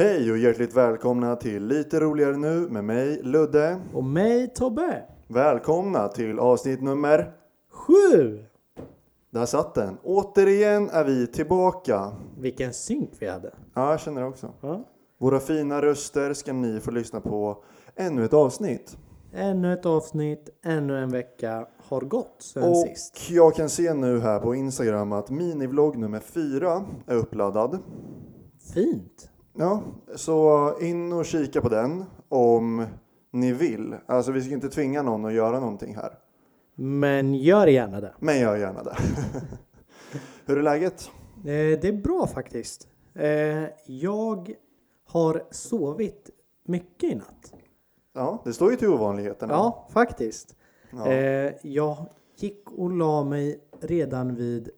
Hej och hjärtligt välkomna till Lite roligare nu med mig Ludde. Och mig Tobbe. Välkomna till avsnitt nummer... Sju! Där satt den. Återigen är vi tillbaka. Vilken synk vi hade. Ja, jag känner det också. Ja. Våra fina röster ska ni få lyssna på ännu ett avsnitt. Ännu ett avsnitt, ännu en vecka har gått sen Och sist. jag kan se nu här på Instagram att minivlogg nummer fyra är uppladdad. Fint. Ja, så in och kika på den om ni vill. Alltså vi ska inte tvinga någon att göra någonting här. Men gör gärna det. Men gör gärna det. Hur är läget? Eh, Det är bra faktiskt. Eh, Jag har sovit mycket i natt. Ja, det står ju till ovanligheterna. Ja, faktiskt. Ja. Eh, Jag gick och la mig redan vid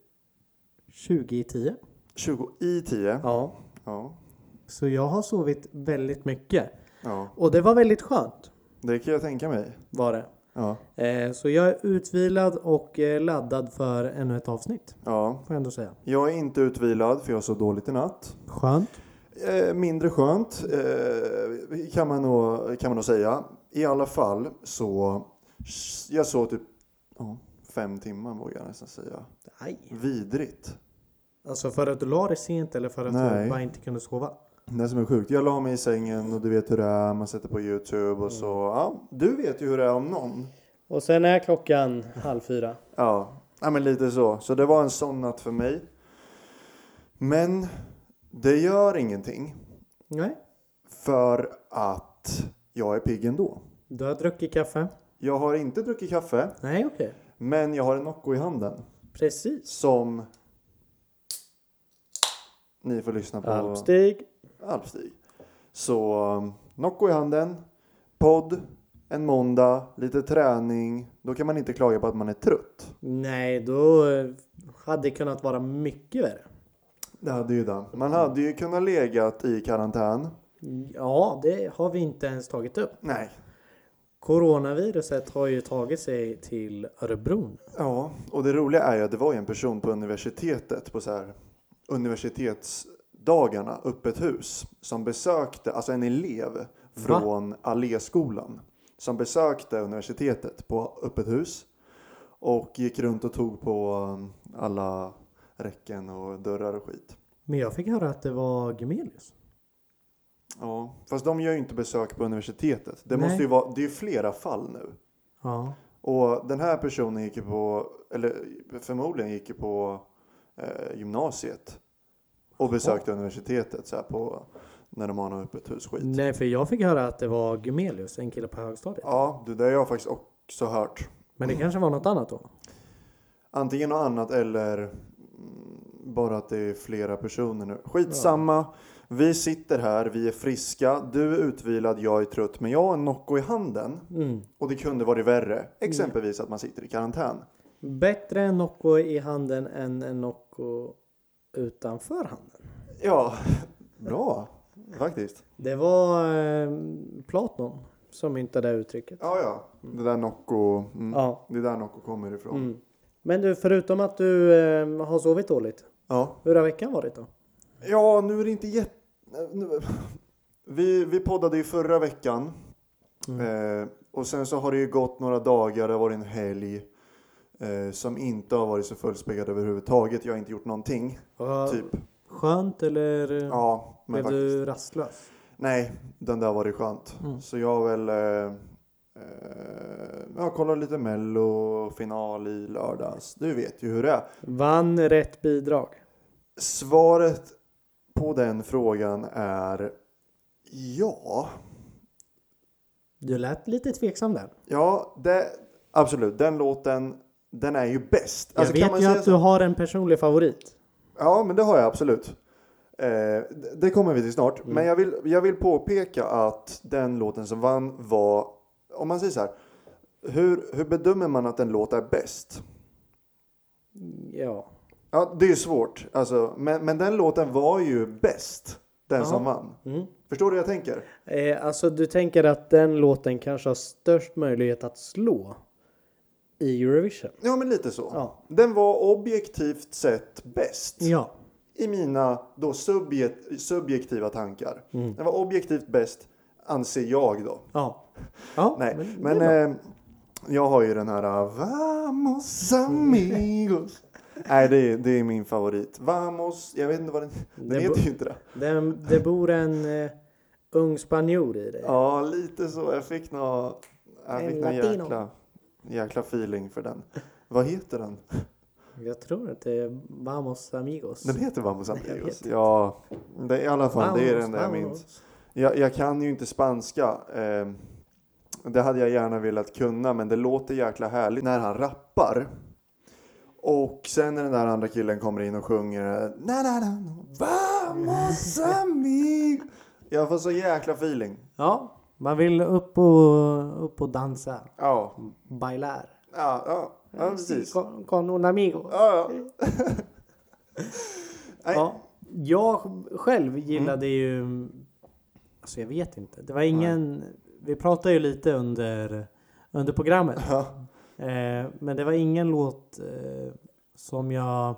20 i 10. 20 i 10. Ja. Ja. Så jag har sovit väldigt mycket. ja, Och det var väldigt skönt. det kan jag tänka mig. Var det. Ja, Eh, Så jag är utvilad och eh, laddad för ännu ett avsnitt. ja. Får jag ändå säga. Jag är inte utvilad för jag sov dåligt i natt. Skönt. Eh, mindre skönt eh, kan, man nog, kan man nog säga. I alla fall så jag sov typ ja, fem timmar vågar jag nästan säga. Nej. Vidrigt. Alltså för att du la dig sent eller för att Nej. du bara inte kunde sova? Det som är sjukt. Jag la mig i sängen och du vet hur det är. Man sätter på Youtube och så. Ja, du vet ju hur det är om någon. Och sen är klockan halv fyra. Ja, ja men lite så. Så det var en sån natt för mig. Men det gör ingenting. Nej. För att jag är pigg ändå. Du har druckit kaffe? Jag har inte druckit kaffe. Nej, okej. Men jag har en Nocco i handen. Precis. Som ni får lyssna på. Alpstig. Alpstig. Så um, Nocco i handen. Podd. En måndag. Lite träning. Då kan man inte klaga på att man är trött. Nej, då eh, hade det kunnat vara mycket värre. Det hade ju det. Man hade ju kunnat legat i karantän. Ja, det har vi inte ens tagit upp. Nej. Coronaviruset har ju tagit sig till Örebro. Ja, och det roliga är ju att det var ju en person på universitetet på så här universitetsdagarna, öppet hus, som besökte, alltså en elev från Alléskolan som besökte universitetet på öppet hus och gick runt och tog på um, alla räcken och dörrar och skit. Men jag fick höra att det var Gemelius. Ja, fast de gör ju inte besök på universitetet. Det Nej. måste ju vara, det är ju flera fall nu. Ja. Och den här personen gick ju på, eller förmodligen gick ju på eh, gymnasiet. Och besökte universitetet så här på, när de har något öppet hus skit. Nej, för jag fick höra att det var Gemelius, en kille på högstadiet. Ja, det där har jag faktiskt också hört. Men det kanske var något annat då? Antingen något annat eller mm, bara att det är flera personer nu. Skitsamma. Vi sitter här, vi är friska, du är utvilad, jag är trött, men jag har en Nocco i handen. Mm. Och det kunde varit värre. Exempelvis att man sitter i karantän. Bättre en Nocco i handen än en Nocco utanför handen. Ja, bra faktiskt. Det var eh, Platon som myntade det uttrycket. Ja, ja. Det där Nocco, mm. Ja. det är där Nocco kommer ifrån. Mm. Men du, förutom att du eh, har sovit dåligt. Ja. Hur har veckan varit då? ja, nu är det inte jätte... Vi, vi poddade ju förra veckan. Eh, och sen så har det ju gått några dagar, det har varit en helg. Eh, som inte har varit så fullspäckad överhuvudtaget. Jag har inte gjort någonting. Vad Typ. Skönt eller eh, Ja, men blev faktiskt. du rastlös? Nej, den där var det skönt. Mm. Så jag har väl eh, eh, jag kollat lite mello, final i lördags. Du vet ju hur det är. Vann rätt bidrag? Svaret på den frågan är ja. Du lät lite tveksam där. Ja, det, absolut. Den låten, den är ju bäst. Alltså, jag vet ju att så? du har en personlig favorit. Ja, men det har jag absolut. Eh, det- kommer vi till snart. Mm. Men jag vill, jag vill påpeka att den låten som vann var, om man säger så här. Hur, hur bedömer man att en låt är bäst? Ja. Ja, det är svårt. Alltså, men, men den låten var ju bäst. Den Ja. som vann. Mm. Förstår du vad jag tänker? Eh, alltså du tänker att den låten kanske har störst möjlighet att slå i Eurovision? Ja, men lite så. Ja. Den var objektivt sett bäst. Ja. i mina då subjek- subjektiva tankar. Mm. Den var objektivt bäst, anser jag då. Ja. ja Nej, men, bra. eh, jag har ju den här uh, Vamos amigos. Nej, det är, det är min favorit. Vamos, jag vet inte vad den, den Det heter ju inte det. det, det bor en eh, ung spanjor i dig. Ja, lite så. Jag fick nå jag En fick latino. jäkla, jäkla feeling för den. Vad heter den? Jag tror att det är Vamos amigos. Den heter Vamos amigos. Ja, det är i alla fall det är den där jag Vamos. minns. Jag, jag kan ju inte spanska. Eh, det hade jag gärna velat kunna, men det låter jäkla härligt när han rappar. Och sen när den där andra killen kommer in och sjunger na, na, na, Vamos amigos. Jag får så jäkla feeling. Ja, man vill upp och, upp och dansa. Ja, Bailar. ja, ja, ja precis. Con, con un amigo. Ja, ja. Nej. Ja, jag själv gillade ju... Alltså jag vet inte. Det var ingen... Vi pratade ju lite under, under programmet. Ja. Eh, men det var ingen låt eh, som jag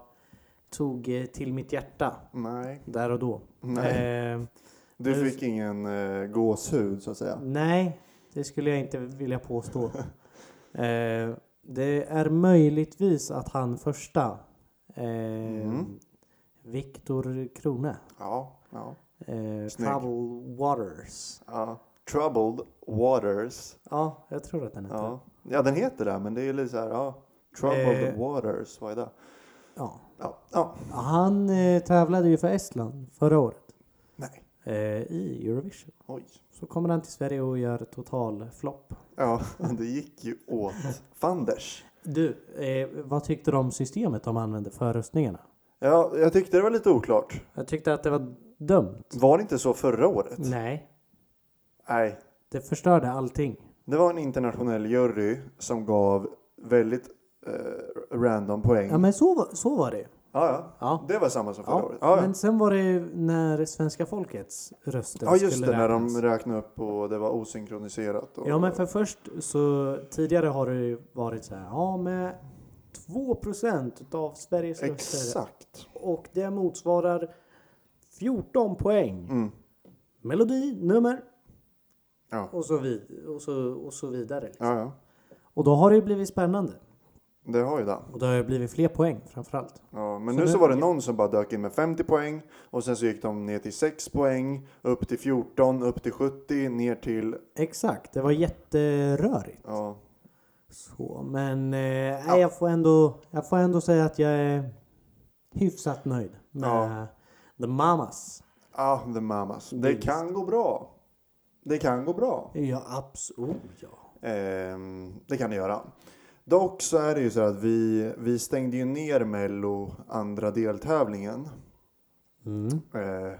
tog eh, till mitt hjärta Nej, där och då. nej. Eh, Du fick ingen eh, gåshud så att säga. nej, det skulle jag inte vilja påstå. eh, det är möjligtvis att han första, eh, Mm. Viktor Krone, Ja, ja. eh. Trouble Waters. ja. Troubled Waters. Ja, jag tror att den heter. Ja. ja, den heter det, men det är lite så här, ja. Troubled Eh. Waters, vad är det? Ja. Ja, ja. Han eh, tävlade ju för Estland förra året i Eurovision. Oj. Så kommer han till Sverige och gör total flopp. Ja, det gick ju åt fanders. Du, eh, vad tyckte du om systemet de använde för röstningarna? Ja, jag tyckte det var lite oklart. Jag tyckte att det var dumt. Var det inte så förra året? Nej, Nej. det förstörde allting. Det var en internationell jury som gav väldigt eh, random poäng. Ja, men så, så var det. Ja, ja. Ja. Det var samma som förra Ja, året. Ja. Men sen var det när svenska folkets röster ja, just skulle det. När räknas. de räknade upp och det var osynkroniserat. Och, Ja, men för först så tidigare har det ju varit så här. Ja, med 2% av Sveriges röster. Exakt. Och det motsvarar 14 poäng. Mm. Melodi, nummer Ja. och så, vid, och så, och så vidare. liksom. ja, ja. Och då har det ju blivit spännande. Det har ju det. Och då har det blivit fler poäng framförallt. Ja, men Så nu nu- så var det någon som bara dök in med 50 poäng och sen så gick de ner till 6 poäng, upp till 14, upp till 70, ner till... Exakt, det var jätterörigt. Ja, Så, men eh, nej, jag, får ändå, jag får ändå säga att jag är hyfsat nöjd med Ja. The Mamas. ah, the mamas. Det Visst. kan gå bra. Det kan gå bra. Ja, absolut. Ja. Ehm, det kan det göra. Dock så är det ju så att vi, vi stängde ju ner Mello andra deltävlingen. Mm. Eh,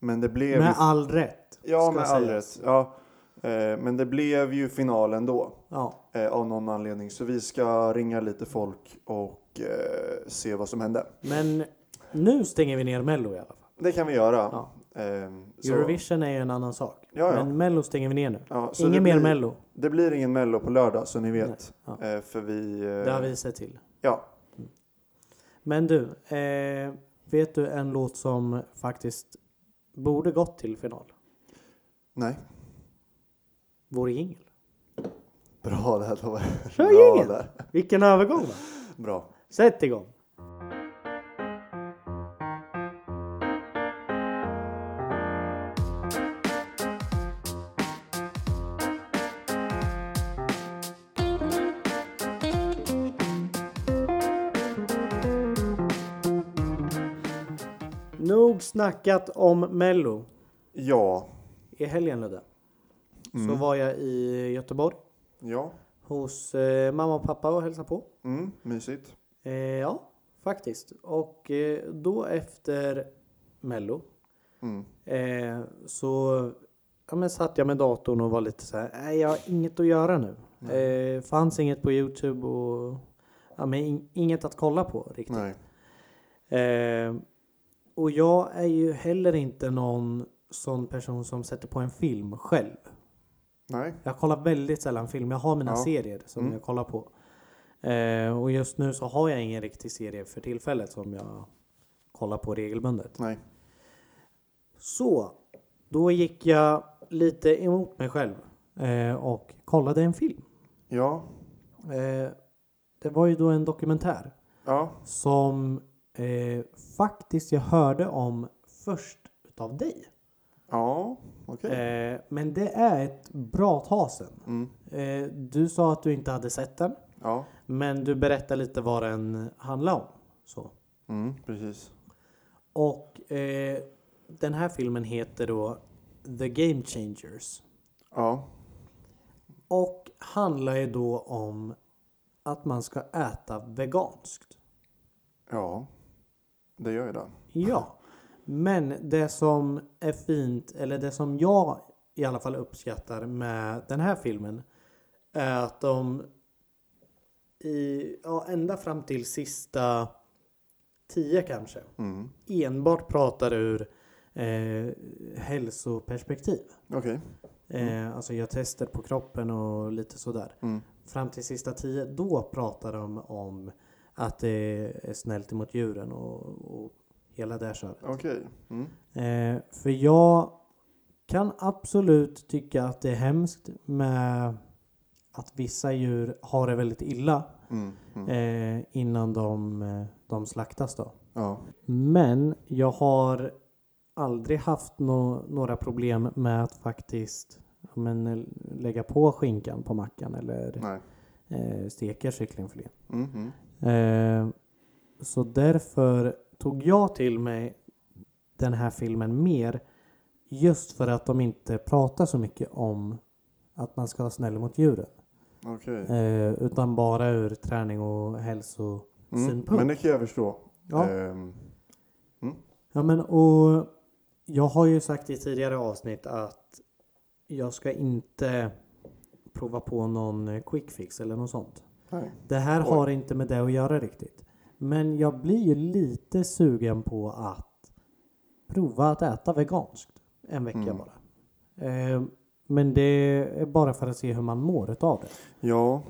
men det blev... Med all rätt. ja, med all rätt. Ja. Eh, men det blev ju finalen då. Ja. eh, av någon anledning. Så vi ska ringa lite folk och eh, se vad som hände. Men nu stänger vi ner Mello i alla fall. Det kan vi göra. Ja. Eurovision är ju en annan sak. Ja, ja. Men Mello stänger vi ner nu. ja, Ingen det mer blir, Mello. Det blir ingen Mello på lördag så ni vet. Eh, för vi... Eh, Det har vi sett till. Ja. Men du, eh, vet du en låt som faktiskt borde gått till final? Nej. Vår jingel. Bra där. Var Kör jingeln. där. Vilken övergång va? Bra. Sätt igång. Snackat om Mello. Ja. I helgen Ludde, så Mm. var jag i Göteborg Ja. hos eh, mamma och pappa och hälsade på. Mm, mysigt. Eh, ja, faktiskt. Och eh, då efter Mello Mm. eh, så ja, men satt jag med datorn och var lite så här, nej jag har inget att göra nu. Eh, fanns inget på Youtube och ja, men in, inget att kolla på riktigt. Nej. Och jag är ju heller inte någon sån person som sätter på en film själv. Nej. Jag kollar väldigt sällan film. Jag har mina Ja. serier som Mm. jag kollar på. Eh, och just nu så har jag ingen riktig serie för tillfället som jag kollar på regelbundet. Nej. Så, då gick jag lite emot mig själv eh, och kollade en film. Ja. Eh, det var ju då en dokumentär Ja. som eh, faktiskt jag hörde om först utav dig. Ja. Okej. Eh, men det är ett bra tag sedan. Mm. Eh, du sa att du inte hade sett den, Ja. men du berättar lite vad den handlar om. Så. Mm, precis. Och eh, den här filmen heter då The Game Changers. Ja. Och handlar ju då om att man ska äta veganskt. Ja. Det gör ju det. Ja. Men det som är fint, eller det som jag i alla fall uppskattar med den här filmen är att de i, ja, ända fram till sista tio kanske Mm. enbart pratar ur eh, hälsoperspektiv. Okej. Eh, alltså gör tester på kroppen och lite sådär. Mm. Fram till sista tio, då pratar de om att det är snällt emot djuren och, och hela det köret. Okej. Mm. Eh, för jag kan absolut tycka att det är hemskt med att vissa djur har det väldigt illa Mm. Mm. eh, innan de, eh, de slaktas då. Ja. Men jag har aldrig haft nå- några problem med att faktiskt ja, men, eh, lägga på skinkan på mackan eller eh, steka kycklingfilén. Mm. Mm. Eh, så därför tog jag till mig den här filmen mer just för att de inte pratar så mycket om att man ska vara snäll mot djuren. Okej. Eh, utan bara ur träning och hälsosynpunkt. Mm. Men det kan jag förstå. Ja. Ehm, Ja men och jag har ju sagt i tidigare avsnitt att jag ska inte prova på någon quick fix eller något sånt. Nej. Det här Oj. har inte med det att göra riktigt. Men jag blir ju lite sugen på att prova att äta veganskt en vecka Mm. bara. Eh, men det är bara för att se hur man mår utav det. Ja.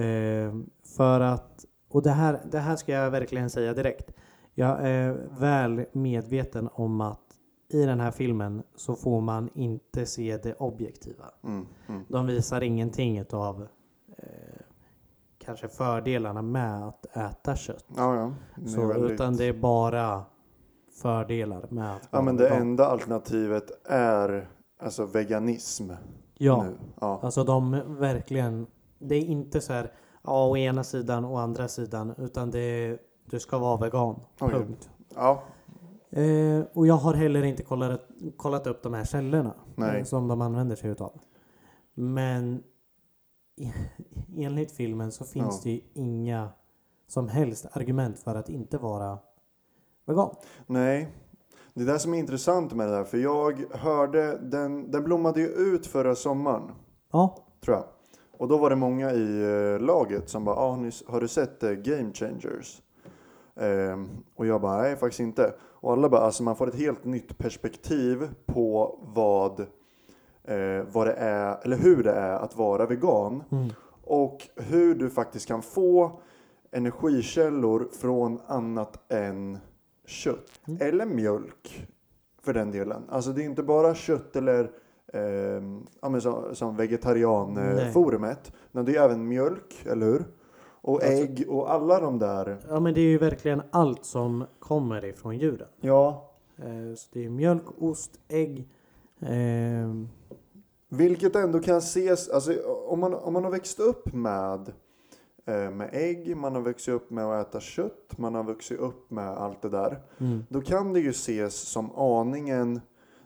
Eh, för att, och det här, det här ska jag verkligen säga direkt. Jag är väl medveten om att i den här filmen så får man inte se det objektiva. Mm. Mm. De visar ingenting av kanske fördelarna med att äta kött. Ja, ja. Det Så, väldigt- Utan det är bara fördelar med att Ja, men det vegan. enda alternativet är alltså veganism Ja, nu. Ja. alltså de verkligen. Det är inte så här ja, å ena sidan och andra sidan utan det är, du ska vara vegan. Okej. Punkt. ja. Eh, och jag har heller inte kollat, kollat upp de här källorna Nej. eh, som de använder sig utav. Men enligt filmen så finns Ja. det ju inga som helst argument för att inte vara vegan. Nej. Det är det som är intressant med det där. För jag hörde, den, den blommade ju ut förra sommaren. Ja, Tror jag. Och då var det många i eh, laget som bara, ah, har, du sett eh, Game Changers? Ehm, och jag bara, nej faktiskt inte. Och alla bara, alltså man får ett helt nytt perspektiv på vad, eh, vad det är, eller hur det är att vara vegan. mm. Och hur du faktiskt kan få energikällor från annat än kött. Mm. Eller mjölk för den delen. Alltså det är inte bara kött eller eh, ja, som, som vegetarianforumet. Men det är även mjölk, eller hur? Och Alltså- ägg och alla de där. ja, men det är ju verkligen allt som kommer ifrån djuren. Ja. Eh, så det är mjölk, ost, ägg. Eh, Vilket ändå kan ses, alltså om man, om man har växt upp med eh, med ägg, man har vuxit upp med att äta kött, man har vuxit upp med allt det där. mm. Då kan det ju ses som aningen,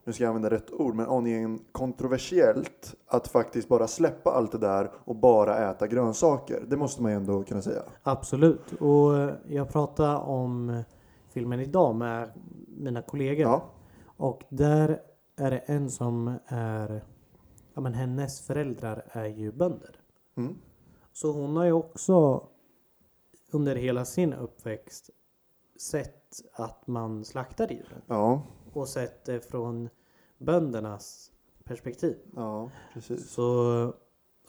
nu ska jag använda rätt ord, men aningen kontroversiellt att faktiskt bara släppa allt det där och bara äta grönsaker. Det måste man ju ändå kunna säga. Absolut. Och eh, jag pratade om filmen idag med mina kollegor. Ja. Och där är det en som är, ja men hennes föräldrar är ju bönder. Mm. Så hon har ju också under hela sin uppväxt sett att man slaktar djuren. Ja, Och sett det från böndernas perspektiv. ja precis. Så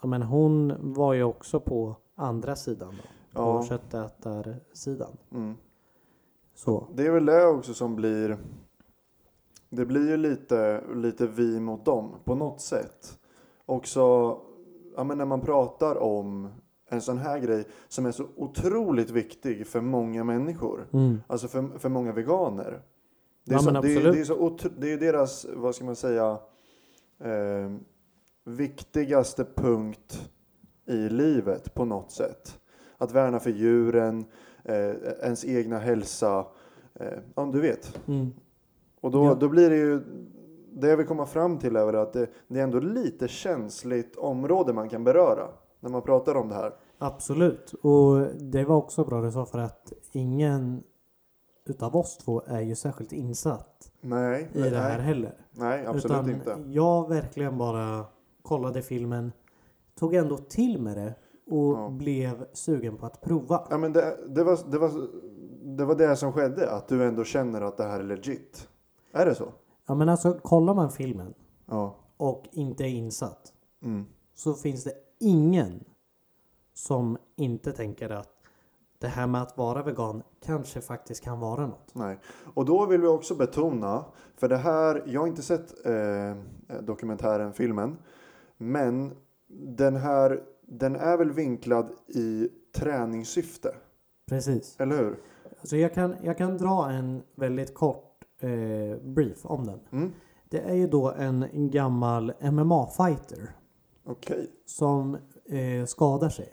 ja, men hon var ju också på andra sidan då. På Ja. köttätarsidan. Mm. Så. Det är väl det också som blir... Det blir ju lite, lite vi mot dem på något sätt. Också ja, men när man pratar om en sån här grej som är så otroligt viktig för många människor. Mm. Alltså för, för många veganer. Det är, Ja, så, det, är- det är så otro, det är deras, vad ska man säga, eh, viktigaste punkt i livet på något sätt. Att värna för djuren, eh, ens egna hälsa. Eh, ja, du vet. Mm. Och då, Ja. då blir det ju, det jag vill komma fram till är att det, det är ändå lite känsligt område man kan beröra när man pratar om det här. Absolut. Och det var också bra du sa för att ingen utav oss två är ju särskilt insatt Nej, i det här nej, heller. nej absolut Utan inte. jag verkligen bara kollade filmen, tog ändå till med det och Ja. blev sugen på att prova. Ja, men det, det, var, det, var, det var det som skedde, att du ändå känner att det här är legit. Är det så? Ja men alltså kollar man filmen Ja. och inte är insatt Mm. så finns det ingen som inte tänker att det här med att vara vegan kanske faktiskt kan vara något. Nej. Och då vill vi också betona, för det här, jag har inte sett eh, dokumentären, filmen, men den här, den är väl vinklad i träningssyfte, Precis. eller hur? Så jag kan, jag kan dra en väldigt kort eh, brief om den. Mm. Det är ju då en gammal MMA-fighter Okej. som eh, skadar sig.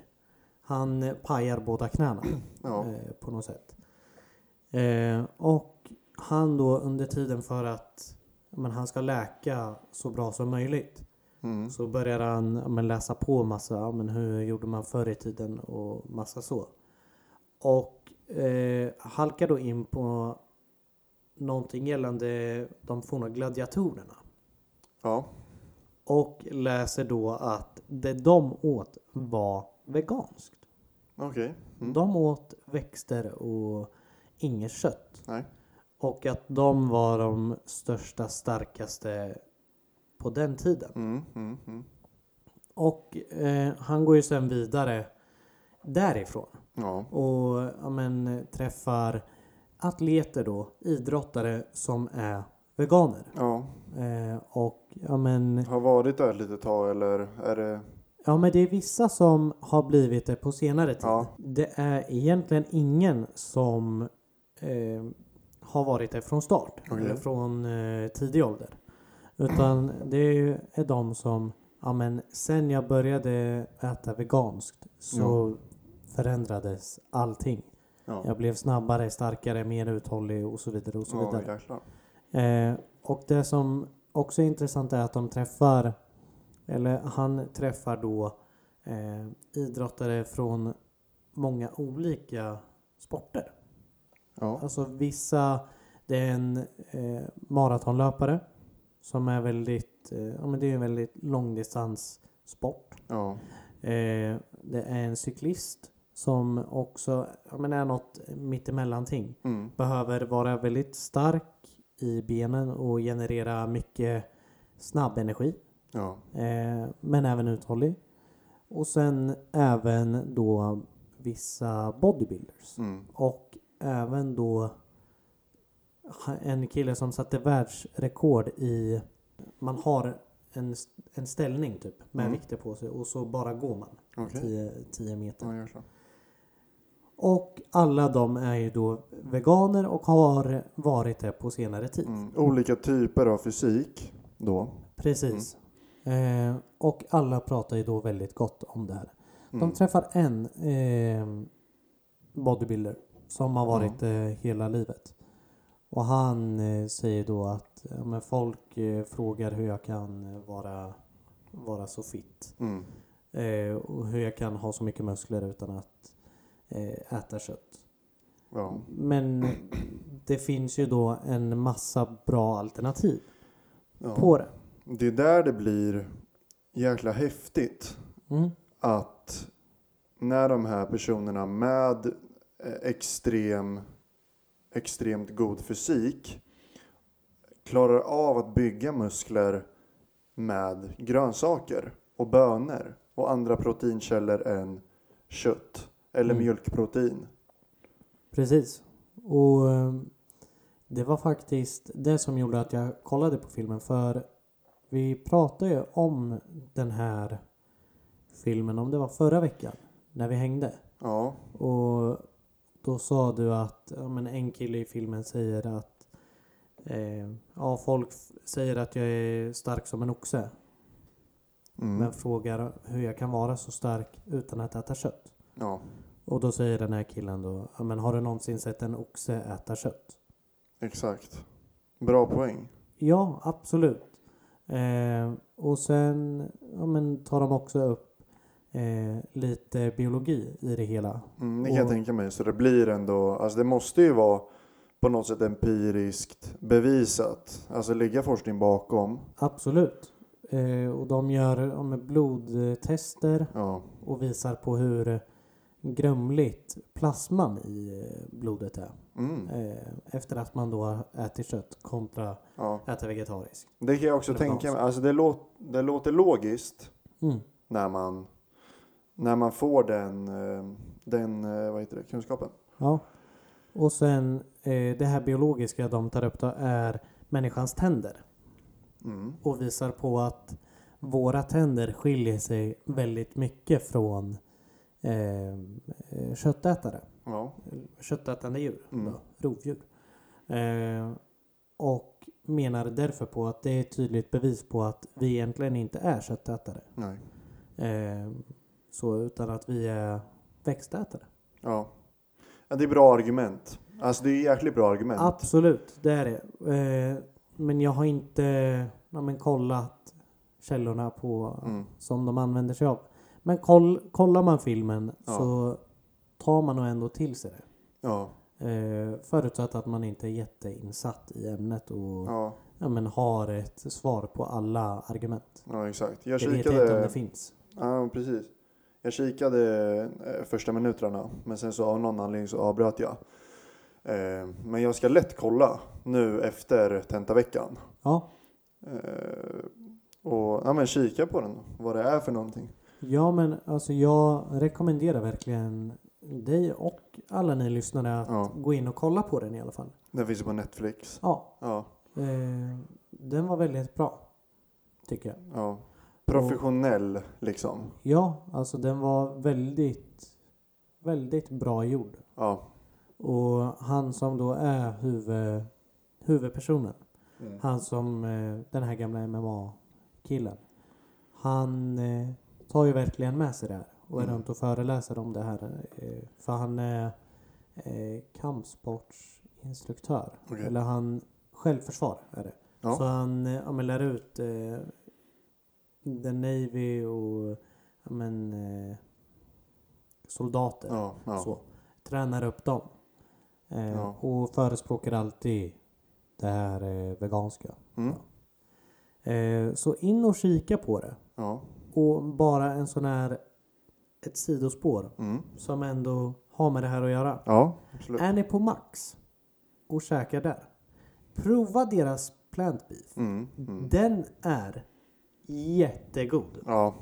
Han eh, pajar båda knäna Ja. eh, på något sätt. Eh, och han då under tiden för att men, han ska läka så bra som möjligt Mm. så börjar han men, läsa på massa, men, hur gjorde man förr i tiden och massa så. Och eh, halkar då in på någonting gällande de forna gladiatorerna. Ja. Och läser då att det de åt var veganskt. Okej. Mm. De åt växter och inget kött. Nej. Och att de var de största, starkaste på den tiden. Mm. Mm. Mm. Och eh, han går ju sen vidare därifrån. Ja. Och ja, men, träffar atleter då, idrottare som är veganer. Ja. Eh, och ja men, Har varit där ett litet tag eller är det? ja men det är vissa som har blivit det på senare tid. Ja. Det är egentligen ingen som eh, har varit det från start. Okej. Eller från eh, tidig ålder. Utan det är, är de som, ja men sen jag började äta veganskt så förändrades allting. Ja. Jag blev snabbare, starkare, mer uthållig och så vidare och så Ja, vidare. jäklar. Eh, och det som också är intressant är att de träffar, eller han träffar då eh, idrottare från många olika sporter. Ja. Alltså vissa, det är en eh, maratonlöpare som är väldigt, eh, ja men det är en väldigt långdistanssport. Ja. Eh, det är en cyklist som också men är något mittemellanting Mm. behöver vara väldigt stark i benen och generera mycket snabb energi. Ja. Eh, men även uthållig. Och sen även då vissa bodybuilders. Mm. Och även då en kille som satte världsrekord i... Man har en, en ställning typ med Mm. vikter på sig och så bara går man Okej. 10 meter. Ja. Och alla de är ju då veganer och har varit det på senare tid. Mm. Olika typer av fysik då. Precis. Mm. Eh, och alla pratar ju då väldigt gott om det här. Mm. De träffar en eh, bodybuilder som har varit det hela livet. Och han eh, säger då att ja, folk eh, frågar hur jag kan eh, vara, vara så fit. Mm. Eh, och hur jag kan ha så mycket muskler utan att eh, äta kött. Ja. Men det finns ju då en massa bra alternativ Ja. på det. Det är där det blir jäkla häftigt Mm. att när de här personerna med eh, extrem, extremt god fysik klarar av att bygga muskler med grönsaker och bönor och andra proteinkällor än kött eller Mm. mjölkprotein. Precis. Och eh, det var faktiskt det som gjorde att jag kollade på filmen för vi pratade ju om den här filmen, om det var förra veckan, när vi hängde. Ja, Och då sa du att ja, men en kille i filmen säger att eh, ja, folk säger att jag är stark som en oxe. mm. Men frågar hur jag kan vara så stark utan att äta kött. ja, Och då säger den här killen då, ja, men har du någonsin sett en oxe äta kött? exakt. Bra poäng. Ja, absolut. Eh, och sen ja, men tar de också upp eh, lite biologi i det hela. Mm, det kan jag Och- tänka mig. Så det blir ändå, alltså det måste ju vara på något sätt empiriskt bevisat. Alltså ligga forskning bakom. Absolut. Eh, och de gör ja, blodtester Ja, och visar på hur grumligt plasman i eh, blodet är. mm, Eh, efter att man då ätit kött kontra ja. äta vegetariskt. Det kan jag också tänka mig. Alltså det, låt, det låter logiskt Mm. när man, när man får den, eh, den vad heter det, kunskapen. Ja. Och sen det här biologiska de tar upp då är människans tänder. Mm. och visar på att våra tänder skiljer sig väldigt mycket från eh, eh, köttätare. Ja, Köttätande djur, Mm. då, rovdjur. Eh, och menar därför på att det är ett tydligt bevis på att vi egentligen inte är köttätare. nej. Eh, så utan att vi är växtätare. Ja. ja, det är bra argument. Alltså det är jäkligt bra argument. Absolut, det är det. Eh, men jag har inte ja, men kollat källorna på Mm. som de använder sig av. Men koll, kollar man filmen Ja. så tar man nog ändå till sig det. Ja, Eh, förutsatt att man inte är jätteinsatt i ämnet och ja. ja, men har ett svar på alla argument. ja exakt. Jag Jag vet inte om det finns. ja precis. Jag kikade eh, första minuterna men sen så av någon anledning så avbröt jag. Eh, men jag ska lätt kolla nu efter tentaveckan. Ja, Eh, och ja, men kika på den, vad det är för någonting. Ja men alltså jag rekommenderar verkligen dig och alla ni lyssnare att Ja. gå in och kolla på den i alla fall. Den finns ju på Netflix. Ja, Ja, eh, den var väldigt bra. Tycker jag. ja. Professionell liksom. Ja, alltså den var väldigt, väldigt bra gjord. Ja. Och han som då är huvud, huvudpersonen, Mm. han som eh, den här gamla MMA-killen, han eh, tar ju verkligen med sig det här och är Mm. runt och föreläser om det här. Eh, för han är eh, kampsportsinstruktör. Okej. Eller han, självförsvar är det. Ja. Så han eh, ja, lär ut eh, The Navy och ja, men, eh, soldater. Ja, ja. Så. Tränar upp dem. Eh. Och förespråkar alltid det här eh, veganska. Mm. Så in och kika på det. Och bara en sån här ett sidospår Mm. som ändå har med det här att göra. Ja, absolut. Är ni på Max och käkar där. Prova deras plant beef. Mm. Mm. Den är jättegod. Ja.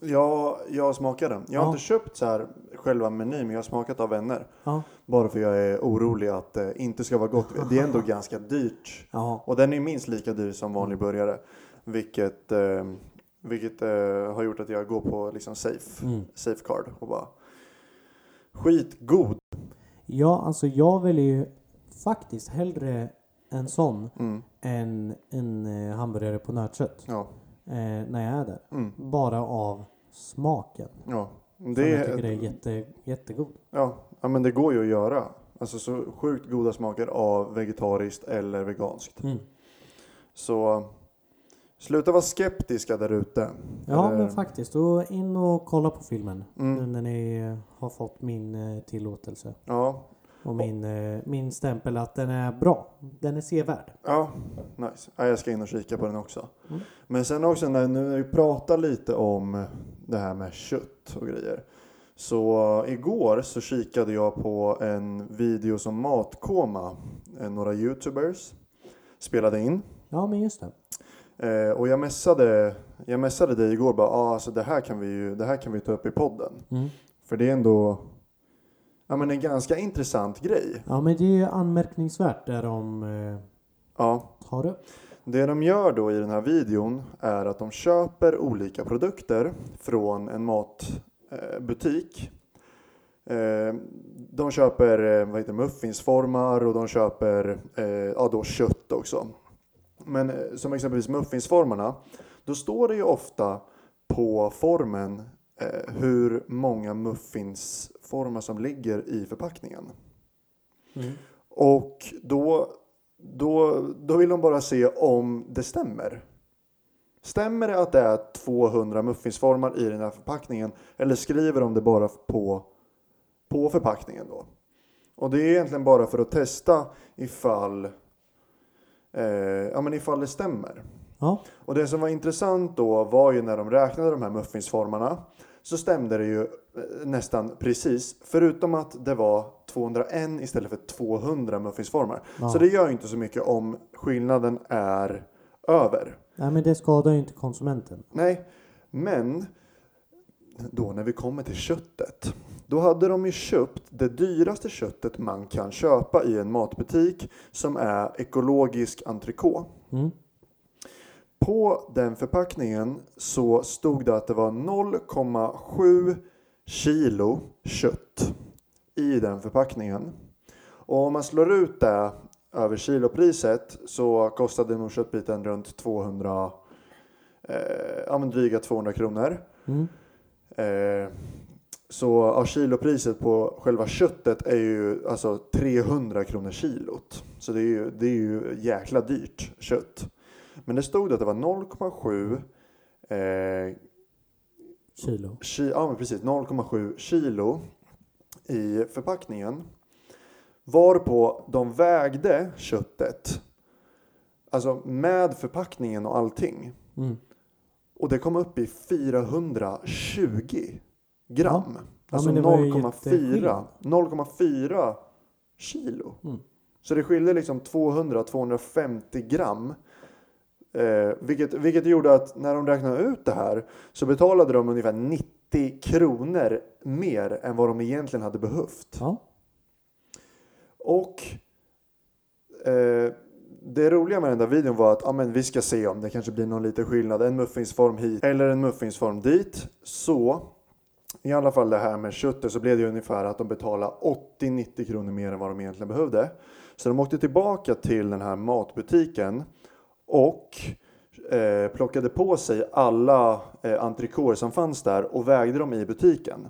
Jag, jag smakade den. Jag har Ja. inte köpt så här själva menyn, men jag har smakat av vänner. Ja. Bara för jag är orolig att det inte ska vara gott. Det är ändå ganska dyrt. Ja. Och den är minst lika dyr som vanlig burgare. Vilket, eh, vilket eh, har gjort att jag går på liksom safe, Mm. safe card och bara skitgod. Ja, alltså jag väljer ju faktiskt hellre en sån Mm. än en eh, hamburgare på nötkött. Ja. Eh, när jag är där. Mm. Bara av smaken. Ja. Det, jag tycker är jätte, jättegod. ja. ja, men det går ju att göra. Alltså så sjukt goda smaker av vegetariskt eller veganskt. Mm. Så sluta vara skeptiska där ute. Ja, Eh, men faktiskt. Och in och kolla på filmen. Mm. Nu när ni eh, har fått min eh, tillåtelse. Ja, Och min, eh, min stämpel att den är bra. Den är sevärd. ja, nice. Ja, jag ska in och kika på den också. Mm. Men sen också när, nu när vi pratar lite om det här med kött och grejer. Så igår så kikade jag på en video som Matkoma, eh, några youtubers, spelade in. Ja, men just det. Eh, och jag messade, jag messade dig igår bara, ah, alltså det här kan vi ju, det här kan vi ta upp i podden. Mm. För det är ändå, ja, men en ganska intressant grej. Ja men det är anmärkningsvärt där de eh, Ja, tar upp. Det de gör då i den här videon är att de köper olika produkter från en matbutik. Eh, De köper eh, vad heter det, muffinsformar och de köper eh, ja, då kött också. Men eh, som exempelvis muffinsformarna, då står det ju ofta på formen eh, hur många muffinsformar som ligger i förpackningen. Mm. Och då, då, då vill de bara se om det stämmer. Stämmer det att det är 200 muffinsformar i den här förpackningen? Eller skriver de det bara på, på förpackningen då? Och det är egentligen bara för att testa ifall, eh, ja, men ifall det stämmer. Ja. Och det som var intressant då var ju när de räknade de här muffinsformarna så stämde det ju eh, nästan precis. Förutom att det var 201 istället för 200 muffinsformar. Ja. Så det gör ju inte så mycket om skillnaden är över. Nej men det skadar ju inte konsumenten. Nej, men då när vi kommer till köttet. Då hade de ju köpt det dyraste köttet man kan köpa i en matbutik som är ekologisk entrecote. Mm. På den förpackningen så stod det att det var 0,7 kilo kött i den förpackningen. Och om man slår ut det över kilopriset så kostade nog köttbiten runt 200, eh, ja dryga 200 kronor. Mm. Eh, så ja, kilopriset på själva köttet är ju alltså 300 kronor kilot. Så det är ju, det är ju jäkla dyrt kött. Men det stod att det var 0,7 eh, Kilo. ki, ja, men precis, 0,7 kilo i förpackningen. Varpå de vägde köttet, alltså med förpackningen och allting. Mm. Och det kom upp i 420 gram. Ja, Alltså ju 0,4 jätteskillnad. 0,4 kilo. Mm. Så det skilde liksom 200-250 gram. Eh, vilket, vilket gjorde att när de räknade ut det här så betalade de ungefär 90 kronor mer än vad de egentligen hade behövt. Ja. Och eh, det roliga med den där videon var att ja, men vi ska se om det kanske blir någon liten skillnad. En muffinsform hit eller en muffinsform dit. Så i alla fall det här med köttet så blev det ungefär att de betalade 80-90 kronor mer än vad de egentligen behövde. Så de åkte tillbaka till den här matbutiken och eh, plockade på sig alla eh, entrecoter som fanns där och vägde dem i butiken.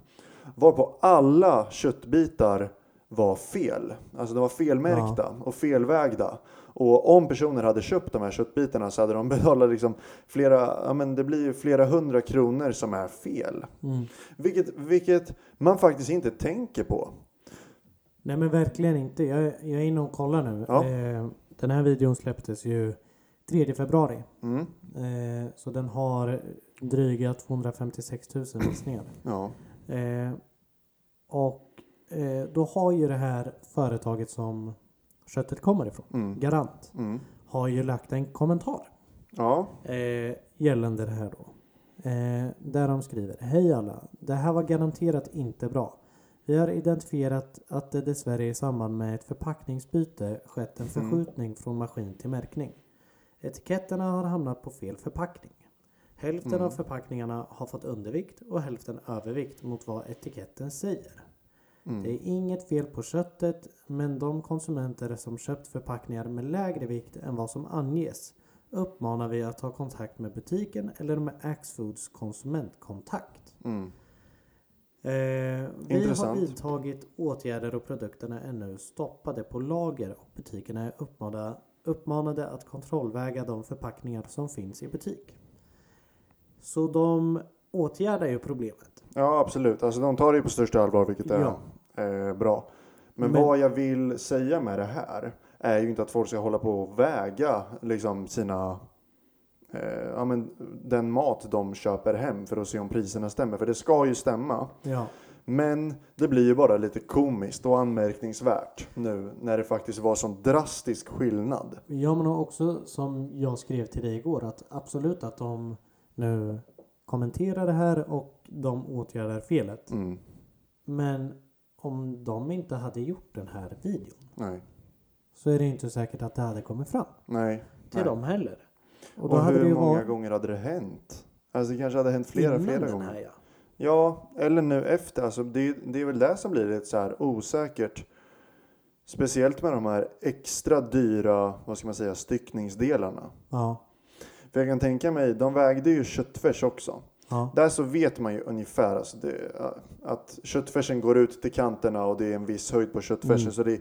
Varpå alla köttbitar var fel. Alltså de var felmärkta och felvägda. Och om personer hade köpt de här köttbitarna så hade de betalat liksom flera, ja men det blir ju flera hundra kronor som är fel. Mm. Vilket, vilket man faktiskt inte tänker på. Nej men verkligen inte. Jag, jag är inne och kollar nu. Ja. Eh, den här videon släpptes ju 3 februari. Mm. Eh, så den har dryga 256 000 visningar. Ja. Eh, och eh, då har ju det här företaget som köttet kommer ifrån, Mm. Garant, Mm. har ju lagt en kommentar Ja. eh, gällande det här då. Eh, där de skriver Hej alla! Det här var garanterat inte bra. Vi har identifierat att det dessvärre i samband med ett förpackningsbyte skett en förskjutning från maskin till märkning. Etiketterna har hamnat på fel förpackning. Hälften av förpackningarna har fått undervikt och hälften övervikt mot vad etiketten säger. Det är inget fel på köttet, men de konsumenter som köpt förpackningar med lägre vikt än vad som anges uppmanar vi att ta kontakt med butiken eller med Axfoods konsumentkontakt. Mm. Eh, vi har vidtagit åtgärder och produkterna är nu stoppade på lager och butikerna är uppmanade, uppmanade att kontrollväga de förpackningar som finns i butik. Så de åtgärdar ju problemet. ja, absolut. Alltså de tar det ju på största allvar, vilket är Ja. eh, bra. Men, Men- vad jag vill säga med det här är ju inte att folk ska hålla på och väga liksom sina eh, ja, men den mat de köper hem för att se om priserna stämmer. För det ska ju stämma. Ja. Men det blir ju bara lite komiskt och anmärkningsvärt nu när det faktiskt var sån drastisk skillnad. Ja men också som jag skrev till dig igår att absolut att de nu kommenterar det här och de åtgärdar felet. Mm. Men om de inte hade gjort den här videon Nej. så är det inte säkert att det hade kommit fram Nej. till Nej. dem heller. Och, hade hur många varit gånger hade det hänt? Alltså det kanske hade hänt flera, innan flera gånger. Här, ja. Ja, eller nu efter. Alltså det, det är väl det som blir lite så här osäkert. Speciellt med de här extra dyra, vad ska man säga, styckningsdelarna. Ja, För jag kan tänka mig, de vägde ju köttfärs också. ja, Där så vet man ju ungefär alltså det, att köttfärsen går ut till kanterna och det är en viss höjd på köttfärsen. Mm. Så det,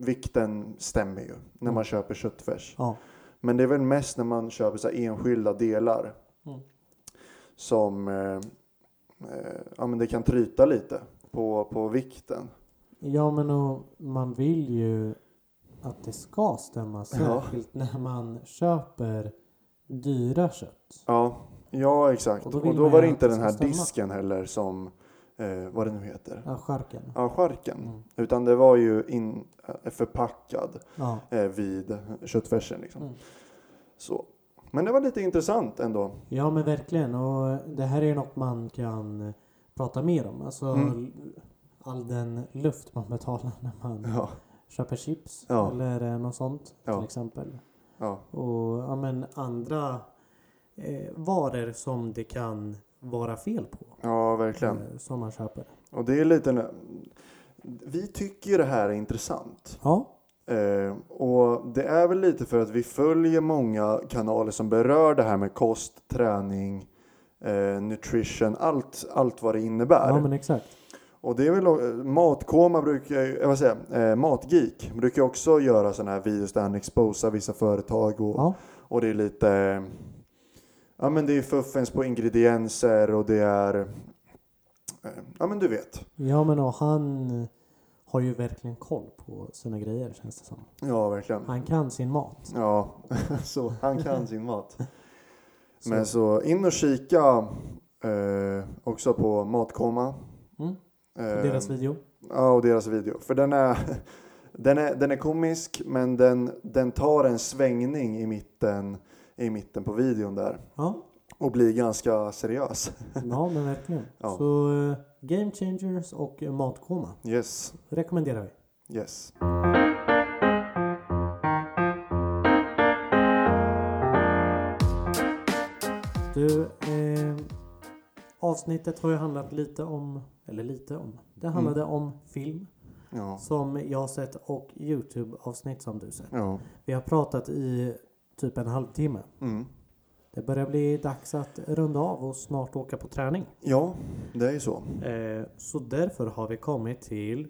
vikten stämmer ju när man Mm. köper köttfärs. ja. Men det är väl mest när man köper så enskilda delar Mm. som eh, ja, men det kan tryta lite på, på vikten. Ja, men och man vill ju att det ska stämma Ja. särskilt när man köper dyra kött. Ja, ja exakt. Och Och då då, vill man var det inte den här stämma. disken heller som, eh, vad det nu heter. Ja, skärken. Ja, skärken. Mm. Utan det var ju in, eh, förpackad Ja. eh, vid köttfärsen. Liksom. Mm. Så. Men det var lite intressant ändå. ja, men verkligen. Och det här är ju något man kan eh, prata mer om. Alltså Mm. all den luft man betalar när man Ja, köper chips Ja. eller eh, något sånt till exempel. Ja, Och ja, men andra eh, varor som det kan vara fel på. ja verkligen. Eh, som man köper. Och det är lite... Vi tycker ju det här är intressant. Ja. Eh, och det är väl lite för att vi följer många kanaler som berör det här med kost, träning, eh, nutrition, allt, allt vad det innebär. ja, men exakt. Och det är väl, eh, Matkoma brukar eh, vad säger eh, Matgeek brukar också göra sådana här videos där han exposar vissa företag och, Ja. och det är lite, eh, ja men det är fuffens på ingredienser och det är, eh, ja men du vet. Ja men och han har ju verkligen koll på sina grejer känns det som. Ja, verkligen. Han kan sin mat. Ja, så han kan sin mat. Så, Men så in och kika eh, också på Matkoma. Mm. Eh, deras video. Ja, och deras video. För den är, den är, den är komisk, men den, den tar en svängning i mitten, i mitten på videon där. Ja, Och blir ganska seriös. ja men verkligen. Ja. Så eh, Game Changers och Matkoma Yes, rekommenderar vi. yes. Avsnittet har ju handlat lite om, eller lite om, det handlade om film Ja, som jag har sett och Youtube-avsnitt som du sett. ja. Vi har pratat i typ en halvtimme. Mm. Det börjar bli dags att runda av och snart åka på träning. ja det är ju så. Eh, så därför har vi kommit till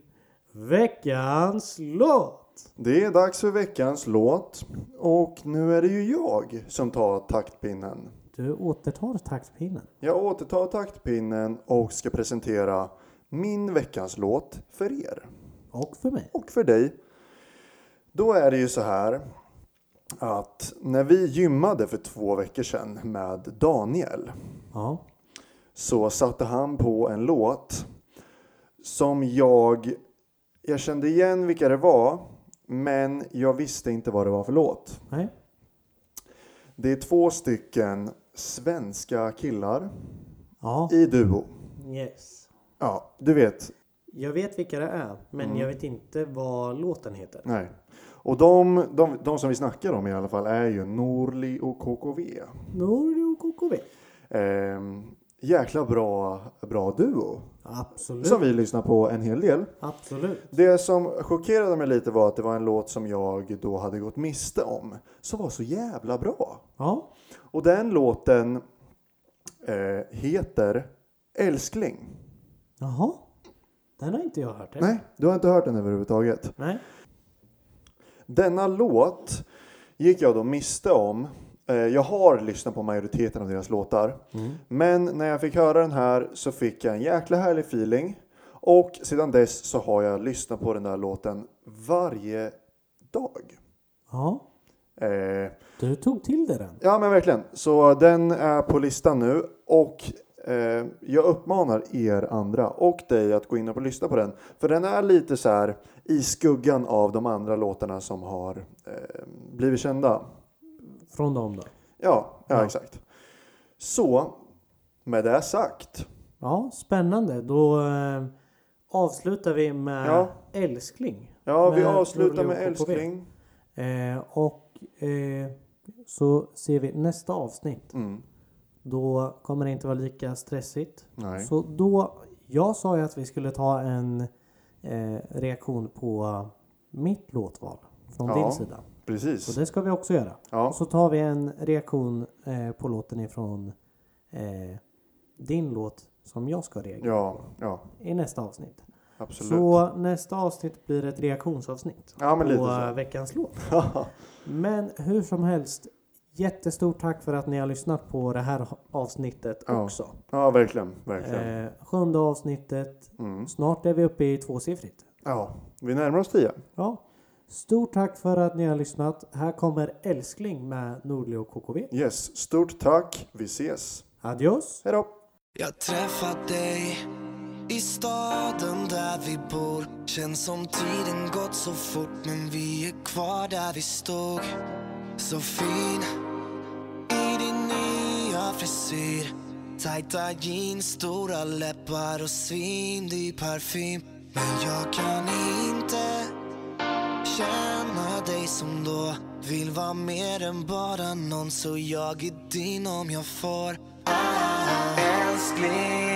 veckans låt. Det är dags för veckans låt. Och nu är det ju jag som tar taktpinnen. Du återtar taktpinnen. Jag återtar taktpinnen och ska presentera min veckans låt för er. Och för mig. och för dig. Då är det ju så här att när vi gymmade för två veckor sedan med Daniel Ja. så satte han på en låt som jag, jag kände igen vilka det var men jag visste inte vad det var för låt. Nej. Det är två stycken svenska killar Ja. i duo. Yes. Ja, du vet. Jag vet vilka det är, men Mm. jag vet inte vad låten heter. Nej. Och de, de, de som vi snackar om i alla fall är ju Norli och KKV. Nordi och KKV. Ehm, jäkla bra, bra duo. Absolut. Som vi lyssnar på en hel del. Absolut. Det som chockerade mig lite var att det var en låt som jag då hade gått miste om. Som var så jävla bra. Ja. Och den låten eh, heter Älskling. Jaha. Den har inte jag hört. än. Nej, du har inte hört den överhuvudtaget. Nej. Denna låt gick jag då miste om. Eh, Jag har lyssnat på majoriteten av deras låtar. Mm. Men när jag fick höra den här så fick jag en jäkla härlig feeling. Och sedan dess så har jag lyssnat på den där låten varje dag. Ja. Eh, Du tog till det den. ja men verkligen. Så den är på listan nu. Och eh, jag uppmanar er andra och dig att gå in och lyssna på den. För den är lite så här i skuggan av de andra låtarna som har eh, blivit kända. Från dem då. Ja, ja, Ja. exakt. Så med det sagt. Ja, spännande. Då eh, avslutar vi med Ja. älskling. Ja, vi Med avslutar Nordli med älskling. Eh, och eh, så ser vi nästa avsnitt. Mm. Då kommer det inte vara lika stressigt. Nej. Så då, jag sa ju att vi skulle ta en eh, reaktion på mitt låtval från Ja. din sida. Precis. Så det ska vi också göra. Ja. Och så tar vi en reaktion eh, på låten ifrån eh, din låt som jag ska reagera Ja, ja, i nästa avsnitt. Absolut. Så nästa avsnitt blir ett reaktionsavsnitt Ja, men lite på så. veckans låt. Men hur som helst, jättestort tack för att ni har lyssnat på det här avsnittet Ja. också. Ja, verkligen. verkligen. Eh, sjunde avsnittet. Mm. Snart är vi uppe i tvåsiffrigt. Ja, vi närmar oss tio. Ja. Stort tack för att ni har lyssnat. Här kommer Älskling med Nordli och KKV. Yes, stort tack. Vi ses. Adios! Hej då! Jag träffat dig i staden där vi bor Känns som tiden gått så fort men vi är kvar där vi stod. Så fin i din nya frisyr. Tajta jeans, stora läppar och svindyr parfym. Men jag kan inte känna dig som då. Vill vara mer än bara någon så jag är din om jag får. Ah, ah, ah. Älskling,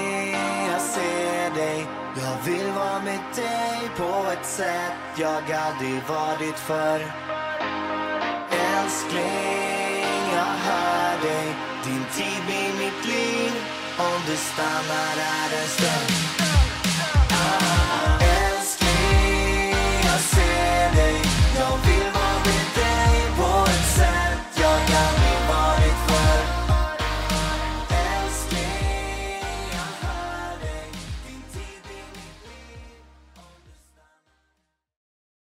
dig. Jag vill vara med dig på ett sätt. Jag aldrig varit förr. Älskling, jag hör dig. Din tid blir mitt liv Om du stannar här en stund.